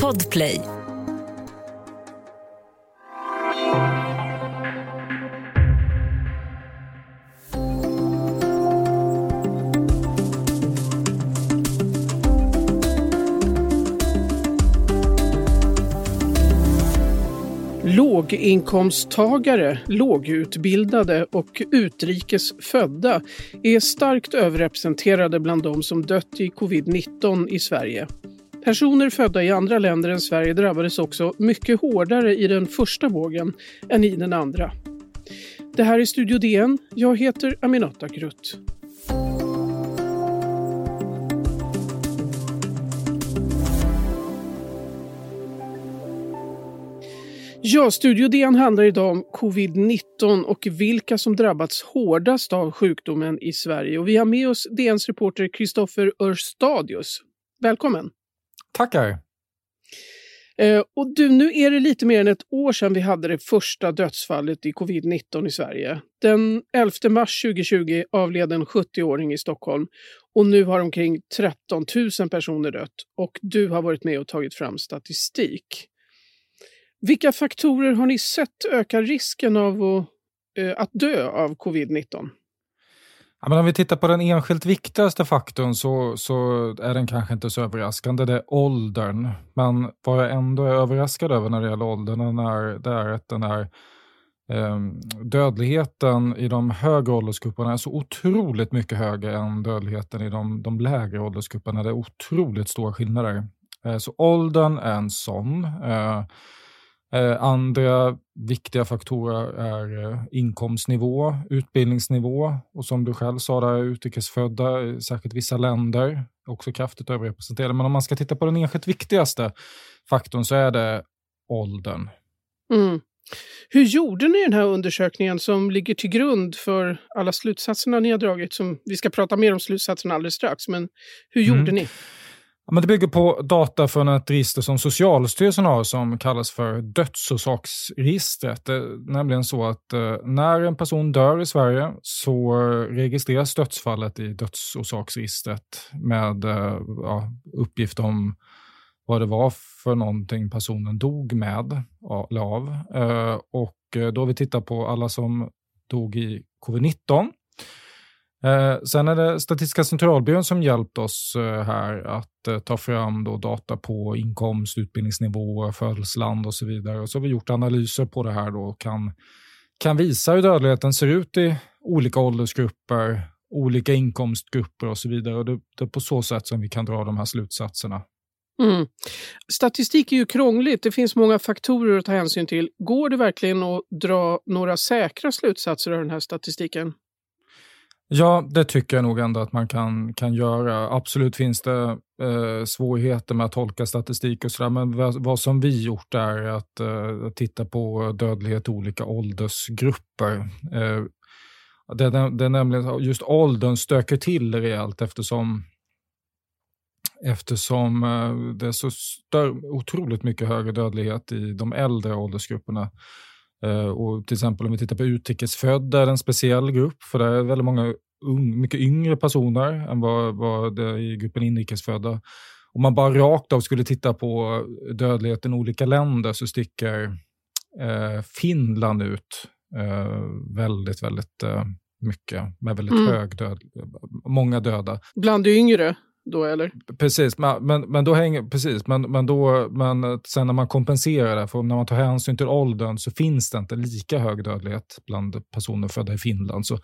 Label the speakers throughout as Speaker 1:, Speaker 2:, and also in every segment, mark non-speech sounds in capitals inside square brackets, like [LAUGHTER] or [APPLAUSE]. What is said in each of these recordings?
Speaker 1: Podplay
Speaker 2: Låginkomsttagare, lågutbildade och utrikes födda är starkt överrepresenterade bland de som dött i covid-19 i Sverige. Personer födda i andra länder än Sverige drabbades också mycket hårdare i den första vågen än i den andra. Det här är Studio DN. Jag heter Aminata Grutt. Ja, Studio DN handlar idag om covid-19 och vilka som drabbats hårdast av sjukdomen i Sverige. Och vi har med oss DNs reporter Kristoffer Örstadius. Välkommen!
Speaker 3: Tackar!
Speaker 2: Eh, och du, nu är det lite mer än ett år sedan vi hade det första dödsfallet i covid-19 i Sverige. Den 11 mars 2020 avled en 70-åring i Stockholm och nu har omkring 13 000 personer dött och du har varit med och tagit fram statistik. Vilka faktorer har ni sett ökar risken av att, eh, att dö av covid-19?
Speaker 3: Ja, men om vi tittar på den enskilt viktigaste faktorn så, så är den kanske inte så överraskande. Det är åldern. Men vad jag ändå är överraskad över när det gäller åldern är, det är att den här eh, dödligheten i de högre åldersgrupperna är så otroligt mycket högre än dödligheten i de, de lägre åldersgrupperna. Det är otroligt stora skillnader. Eh, så åldern är en sån. Eh, Eh, andra viktiga faktorer är eh, inkomstnivå, utbildningsnivå och som du själv sa, där utrikesfödda, särskilt vissa länder, också kraftigt överrepresenterade. Men om man ska titta på den enskilt viktigaste faktorn så är det åldern.
Speaker 2: Mm. Hur gjorde ni den här undersökningen som ligger till grund för alla slutsatserna ni har dragit? Som, vi ska prata mer om slutsatserna alldeles strax, men hur gjorde mm. ni?
Speaker 3: Men det bygger på data från ett register som Socialstyrelsen har som kallas för dödsorsaksregistret. Det är nämligen så att eh, när en person dör i Sverige så registreras dödsfallet i dödsorsaksregistret med eh, ja, uppgift om vad det var för någonting personen dog med eller av. Eh, och då har vi tittat på alla som dog i covid-19 Eh, sen är det Statistiska centralbyrån som hjälpt oss eh, här att eh, ta fram då data på inkomst, utbildningsnivå, födelseland och så vidare. Och så har vi gjort analyser på det här då och kan, kan visa hur dödligheten ser ut i olika åldersgrupper, olika inkomstgrupper och så vidare. Och det, det är på så sätt som vi kan dra de här slutsatserna.
Speaker 2: Mm. Statistik är ju krångligt. Det finns många faktorer att ta hänsyn till. Går det verkligen att dra några säkra slutsatser av den här statistiken?
Speaker 3: Ja, det tycker jag nog ändå att man kan, kan göra. Absolut finns det eh, svårigheter med att tolka statistik och sådär, men vad, vad, som vi gjort är att eh, titta på dödlighet i olika åldersgrupper. Eh, det, det är nämligen just åldern stöker till rejält eftersom eftersom eh, det är så stör, otroligt mycket högre dödlighet i de äldre åldersgrupperna. Eh, och till exempel om vi tittar på utrikesfödda är det en speciell grupp, för det är väldigt många un, mycket yngre personer än vad, vad det är i gruppen inrikesfödda. Om man bara rakt av skulle titta på dödligheten i olika länder så sticker eh, Finland ut eh, väldigt, väldigt eh, mycket med väldigt mm. hög död, många döda.
Speaker 2: Bland yngre? Då eller?
Speaker 3: Precis, men, men, men då hänger, precis, men, men, då, men sen när man kompenserar det, för när man tar hänsyn till åldern så finns det inte lika hög dödlighet bland personer födda i Finland. Så,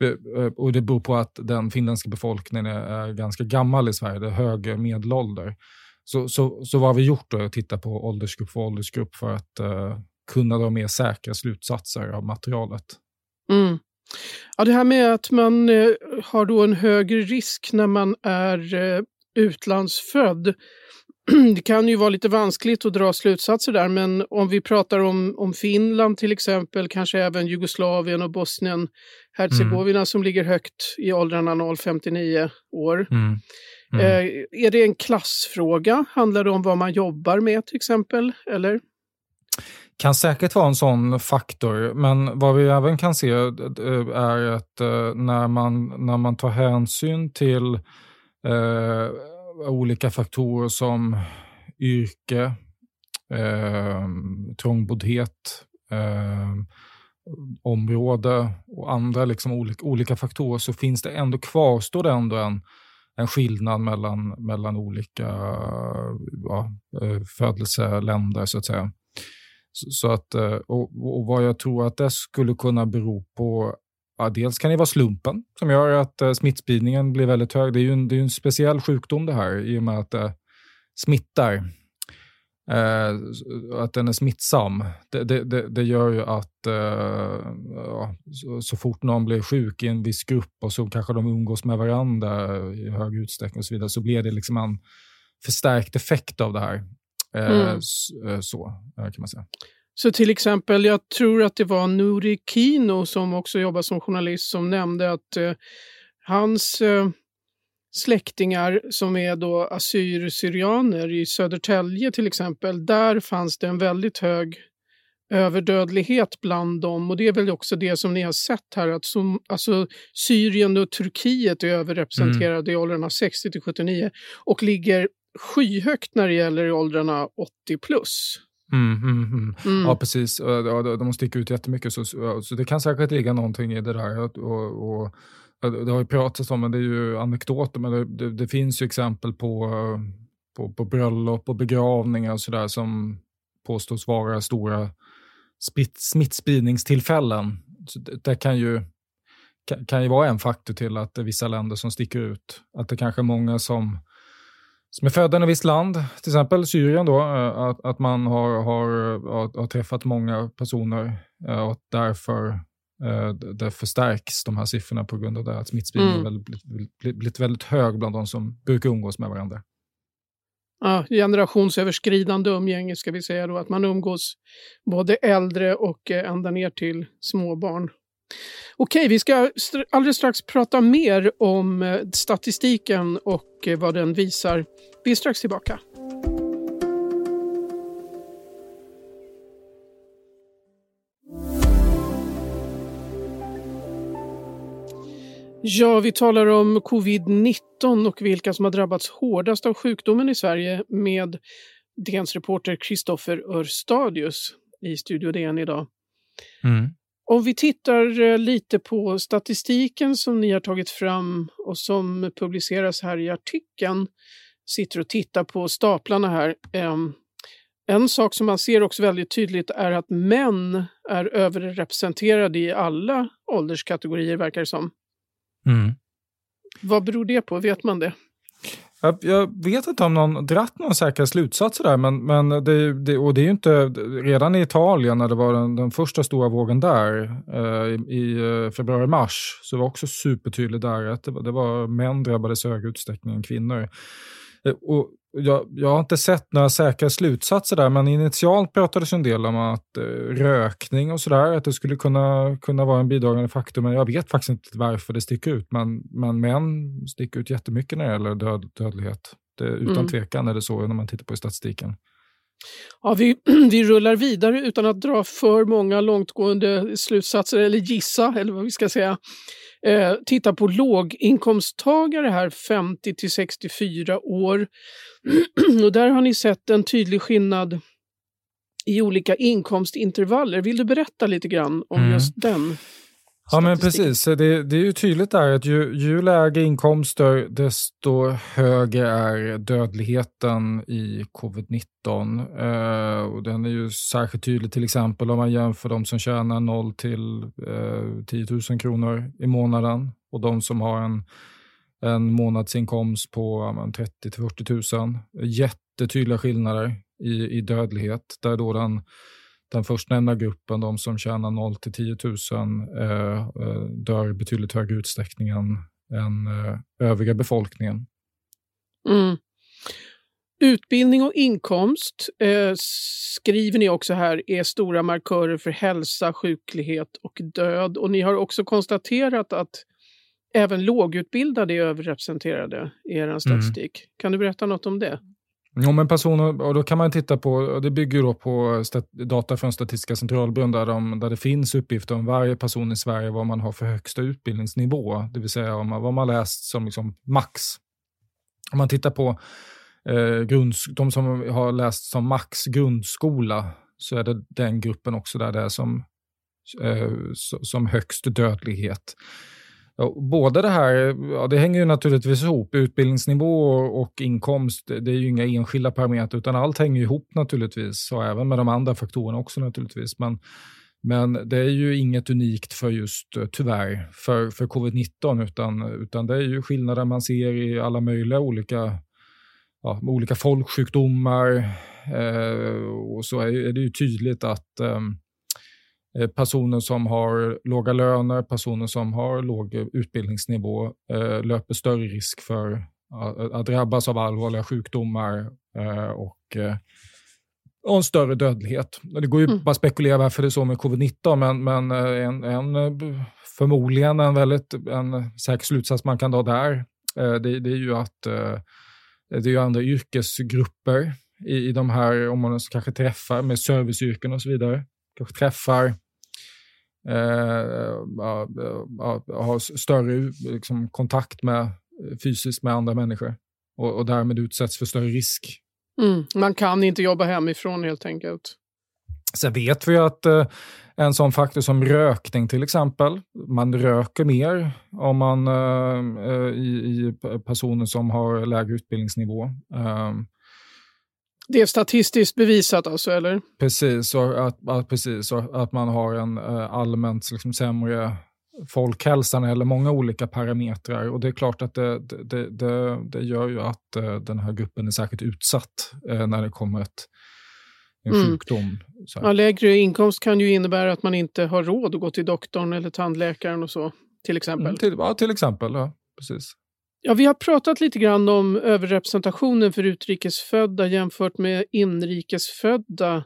Speaker 3: eh, och det beror på att den finländska befolkningen är, är ganska gammal i Sverige, det är hög medelålder. Så, så, så vad har vi gjort då? Att titta på åldersgrupp för åldersgrupp för att uh, kunna dra mer säkra slutsatser av materialet.
Speaker 2: Mm. Ja, det här med att man eh, har då en högre risk när man är eh, utlandsfödd. [CLEARS THROAT] Det kan ju vara lite vanskligt att dra slutsatser där, men om vi pratar om, om Finland till exempel, kanske även Jugoslavien och Bosnien, Hercegovina mm. som ligger högt i åldrarna 0-59 år. Mm. Mm. Eh, är det en klassfråga? Handlar det om vad man jobbar med till exempel? Eller?
Speaker 3: Kan säkert vara en sån faktor, men vad vi även kan se eh, är att eh, när man, när man tar hänsyn till eh, olika faktorer som yrke, eh, trångboddhet, eh, område och andra liksom olika, olika faktorer så finns det ändå kvarstår det ändå en, en skillnad mellan, mellan olika ja, eh, födelseländer så att säga. Så, så att, eh, och, och, vad jag tror att det skulle kunna bero på Ja, dels kan det vara slumpen som gör att eh, smittspridningen blir väldigt hög. Det är ju en, det är en speciell sjukdom det här i och med att det smittar. Eh, att den är smittsam. Det, det, det, det gör ju att eh, ja, så, så, fort någon blir sjuk i en viss grupp och så kanske de umgås med varandra i hög utsträckning och så vidare, så blir det liksom en förstärkt effekt av det här. Eh, mm. så, eh, så kan man säga.
Speaker 2: Så till exempel, jag tror att det var Nuri Kino som också jobbar som journalist som nämnde att eh, hans eh, släktingar som är då assyrier-syrianer i Södertälje till exempel, där fanns det en väldigt hög överdödlighet bland dem och det är väl också det som ni har sett här att som, alltså, Syrien och Turkiet är överrepresenterade mm. i åldrarna 60 till 79 och ligger skyhögt när det gäller i åldrarna 80 plus.
Speaker 3: Mm, mm, mm. Mm. Ja, precis. De sticker ut jättemycket. Så, så det kan säkert ligga någonting i det där. Och, och, det har ju pratats om, men det är ju anekdoter, men det, det, det finns ju exempel på, på, på bröllop och begravningar och sådär som påstås vara stora smittspridningstillfällen. Så det, det, kan ju, kan, kan ju vara en faktor till att det är vissa länder som sticker ut. Att det kanske är många som som är födda i ett visst land, till exempel Syrien, då, eh, att, att man har, har, har, har träffat många personer eh, och därför eh, det förstärks de här siffrorna på grund av det att smittspridningen mm. blivit, blivit, blivit väldigt hög bland de som brukar umgås med varandra.
Speaker 2: Ja, generationsöverskridande umgänge ska vi säga då, att man umgås både äldre och ända ner till småbarn. Okej, vi ska alldeles strax prata mer om eh, statistiken och eh, vad den visar. Vi är strax tillbaka. Ja, vi talar om covid-19 och vilka som har drabbats hårdast av sjukdomen i Sverige med DNs reporter Kristoffer Örstadius i Studio DN idag. Mm. Om vi tittar eh, lite på statistiken som ni har tagit fram och som publiceras här i artikeln, sitter och tittar på staplarna här. Ehm, en sak som man ser också väldigt tydligt är att män är överrepresenterade i alla ålderskategorier verkar det som. Mm. Vad beror det på? Vet man det?
Speaker 3: Jag, jag, vet inte om någon dratt någon säkra slutsatser där, men, men det, det, och det är ju inte, redan i Italien när det var den, den första stora vågen där eh, i, i eh, februari-mars, så var det också supertydligt där att det, det var män drabbades i högre utsträckning än kvinnor. Eh, och jag, jag, har inte sett några säkra slutsatser där, men initialt pratades en del om att eh, rökning och sådär, att det skulle kunna, kunna vara en bidragande faktor. Men jag vet faktiskt inte varför det sticker ut. Men, men män sticker ut jättemycket när det gäller död, dödlighet. Det, utan mm. tvekan är det så när man tittar på statistiken.
Speaker 2: Ja, vi, [CLEARS THROAT] vi rullar vidare utan att dra för många långtgående slutsatser eller gissa, eller vad vi ska säga. Eh, titta på låginkomsttagare här, 50 till 64 år. [CLEARS THROAT] och där har ni sett en tydlig skillnad i olika inkomstintervaller. Vill du berätta lite grann om mm. just den?
Speaker 3: Ja men precis, det, det, är ju tydligt där att ju, ju lägre inkomster desto högre är dödligheten i covid-19. Eh, och den är ju särskilt tydlig till exempel om man jämför de som tjänar 0 till eh, 10 000 kronor i månaden och de som har en, en månadsinkomst på ja, 30 till 40 000. Jättetydliga skillnader i, i dödlighet där då den den förstnämnda gruppen, de som tjänar 0 till 10 000, eh, eh, dör i betydligt högre utsträckning än, än eh, övriga befolkningen.
Speaker 2: Mm. Utbildning och inkomst eh, skriver ni också här är stora markörer för hälsa, sjuklighet och död. Och ni har också konstaterat att även lågutbildade är överrepresenterade i er statistik. Mm. Kan du berätta något om det?
Speaker 3: Jo, men personer, och då kan man titta på, det bygger då på data från Statistiska centralbyrån där, de, där det finns uppgifter om varje person i Sverige, vad man har för högsta utbildningsnivå, det vill säga om man, vad man läst som liksom max. Om man tittar på eh, grunds de som har läst som max grundskola så är det den gruppen också där det är som, eh, som högst dödlighet. Både det här, ja, det hänger ju naturligtvis ihop, utbildningsnivå och inkomst, det är ju inga enskilda parametrar, utan allt hänger ihop naturligtvis, och även med de andra faktorerna också naturligtvis. Men, men det är ju inget unikt för just, eh, tyvärr, för, för covid-19, utan, utan det är ju skillnader man ser i alla möjliga olika, ja, olika folksjukdomar, eh, och så är, är, det ju tydligt att Eh, personer som har låga löner, personer som har låg utbildningsnivå eh, löper större risk för att drabbas av allvarliga sjukdomar eh, och, och en större dödlighet. Det går ju mm. bara att spekulera varför det är så med covid-19, men, men en, en, förmodligen en väldigt en säker slutsats man kan dra där, det, det är ju att det är andra yrkesgrupper i, i de här, om man kanske träffar med serviceyrken och så vidare, kanske träffar eh, ha större liksom, kontakt med, fysiskt med andra människor och, och därmed utsätts för större risk.
Speaker 2: Mm, man kan inte jobba hemifrån helt enkelt.
Speaker 3: Sen vet vi att eh, en sån faktor som rökning till exempel, man röker mer om man, eh, eh i, i, personer som har lägre utbildningsnivå. Eh,
Speaker 2: det är statistiskt bevisat alltså, eller?
Speaker 3: Precis, och att, att, precis, och att man har en uh, allmänt liksom, sämre folkhälsa när det gäller många olika parametrar. Och det är klart att det, det, det, det gör ju att uh, den här gruppen är särskilt utsatt uh, när det kommer ett, en mm. sjukdom.
Speaker 2: Ja, lägre inkomst kan ju innebära att man inte har råd att gå till doktorn eller tandläkaren och så, till exempel. Mm,
Speaker 3: till, ja, till exempel. Ja, precis.
Speaker 2: Ja, vi har pratat lite grann om överrepresentationen för utrikesfödda jämfört med inrikesfödda.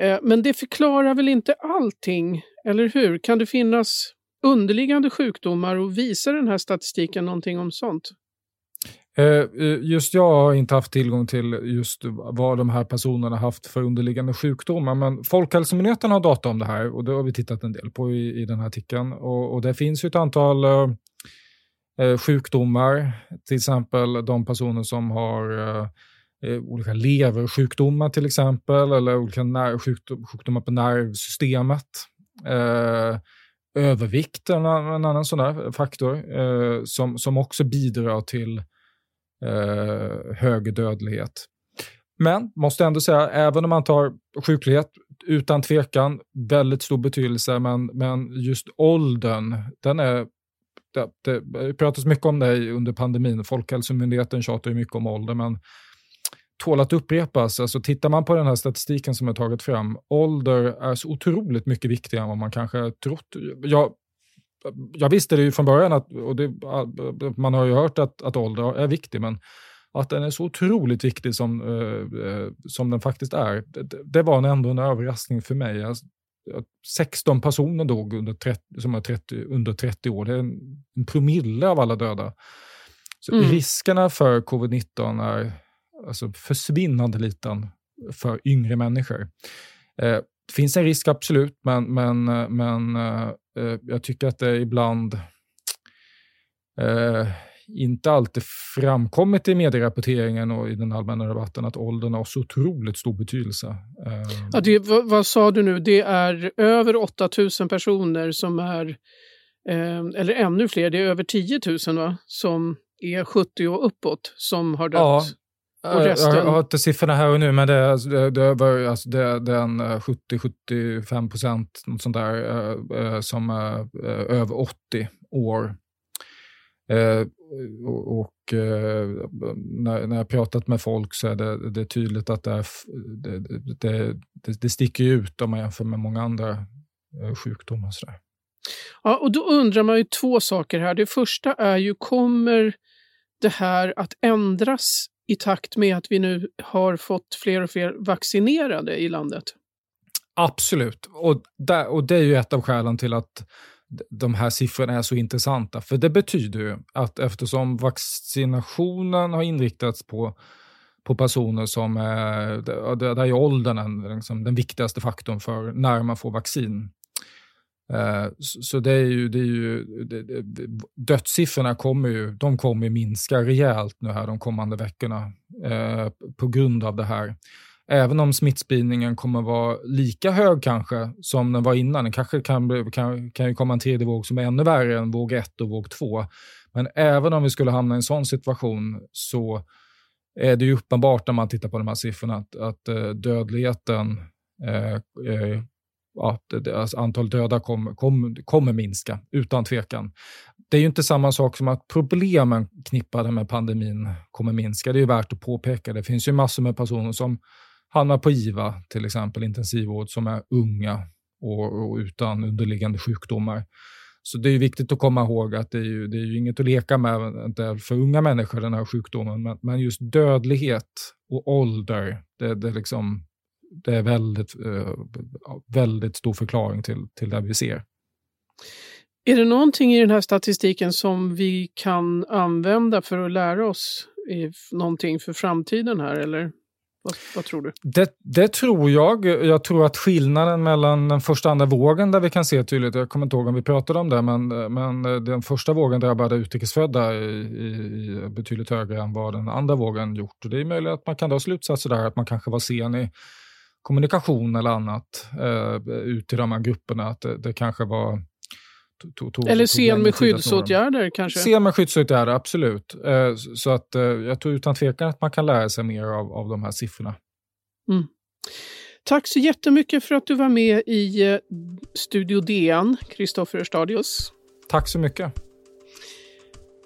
Speaker 2: Eh, men det förklarar väl inte allting, eller hur? Kan det finnas underliggande sjukdomar och visar den här statistiken någonting om sånt?
Speaker 3: Eh, eh, just jag har inte haft tillgång till just vad de här personerna haft för underliggande sjukdomar, men Folkhälsomyndigheten har data om det här och det har vi tittat en del på i, i den här artikeln. Och, och det finns ju ett antal Eh, sjukdomar, till exempel de personer som har eh, eh, olika leversjukdomar till exempel, eller olika sjukdomar på nervsystemet. Övervikt är en, en annan sån där faktor som, som också bidrar till hög dödlighet. Men måste ändå säga, även om man tar sjuklighet, utan tvekan väldigt stor betydelse, men, men just åldern, den är det, det pratas mycket om det under pandemin. Folkhälsomyndigheten tjatar ju mycket om ålder, men tål att upprepas. Alltså, tittar man på den här statistiken som jag tagit fram, ålder är så otroligt mycket viktigare än vad man kanske trott. Jag, jag visste det ju från början, att, och det, man har ju hört att, att ålder är viktig, men att den är så otroligt viktig som, eh, eh som den faktiskt är, det, det var ändå en överraskning för mig. Jag 16 personer dog under 30, som är 30, under 30 år. Det är en, en promille av alla döda. Så mm. riskerna för covid-19 är alltså försvinnande liten för yngre människor. Eh, det finns en risk, absolut, men, men, men eh, jag tycker att det ibland eh, inte alltid framkommit i medierapporteringen och i den allmänna debatten att åldern har så otroligt stor betydelse.
Speaker 2: Eh, ja, det, vad, vad, sa du nu? Det är över 8000 personer som är, eh, eller ännu fler, det är över 10 000 va? som är 70 och uppåt som har dött. Ja.
Speaker 3: Och resten... Jag har inte siffrorna här och nu, men det är, alltså, det, det är, alltså, det, är en 70-75 eh, procent sånt där, eh, som är över 80 år. Eh, och eh, när, när jag pratat med folk så är det, det är tydligt att det, är, det, det, det, det sticker ut om man jämför med många andra eh, sjukdomar. Så.
Speaker 2: Ja, och då undrar man ju två saker här. Det första är ju, kommer det här att ändras i takt med att vi nu har fått fler och fler vaccinerade i landet?
Speaker 3: Absolut, och, där, och det är ju ett av skälen till att de här siffrorna är så intressanta. För det betyder ju att eftersom vaccinationen har inriktats på, på personer som är, där är åldern liksom den viktigaste faktorn för när man får vaccin. Eh, så det är ju, det är ju, dödssiffrorna kommer ju, de kommer minska rejält nu här de kommande veckorna eh, på grund av det här. Även om smittspridningen kommer vara lika hög kanske som den var innan. Det kanske kan, kan, kan ju komma en tredje våg som är ännu värre än våg 1 och våg 2. Men även om vi skulle hamna i en sån situation så är det ju uppenbart när man tittar på de här siffrorna att, att eh, dödligheten eh, eh, att alltså antalet döda kommer kom, kommer minska, utan tvekan. Det är ju inte samma sak som att problemen knippade med pandemin kommer minska. Det är ju värt att påpeka. Det finns ju massor med personer som hamnar på IVA, till exempel intensivvård, som är unga och, och utan underliggande sjukdomar. Så det är viktigt att komma ihåg att det är ju, det är ju inget att leka med inte för unga människor, den här sjukdomen. Men, men just dödlighet och ålder, det, det, liksom, det är väldigt, eh, väldigt stor förklaring till, till det vi ser.
Speaker 2: Är det någonting i den här statistiken som vi kan använda för att lära oss någonting för framtiden här? Eller? Vad, vad, tror du?
Speaker 3: Det, det, tror jag. Jag tror att skillnaden mellan den första och andra vågen där vi kan se tydligt, jag kommer inte ihåg om vi pratade om det, men, men den första vågen drabbade utrikesfödda i, i, betydligt högre än vad den andra vågen gjort. Och det är möjligt att man kan dra slutsatser där, att man kanske var sen i kommunikation eller annat eh, ut till de här grupperna, att det, det kanske var
Speaker 2: Tog, tog, Eller sen med skyddsåtgärder kanske?
Speaker 3: Sen med skyddsåtgärder, absolut. Eh, så att, eh, jag tror utan tvekan att man kan lära sig mer av, av de här siffrorna.
Speaker 2: Mm. Tack så jättemycket för att du var med i eh, Studio DN, Kristoffer Stadius.
Speaker 3: Tack så mycket.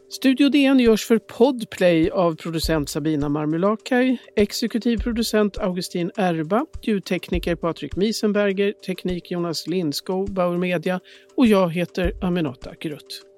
Speaker 2: Studio DN görs för Podplay av producent Sabina Marmulakai, exekutiv producent Augustin Erba, ljudtekniker Patrik Miesenberger, teknik Jonas Lindskog, Bauer Media och jag heter Aminata Grutt.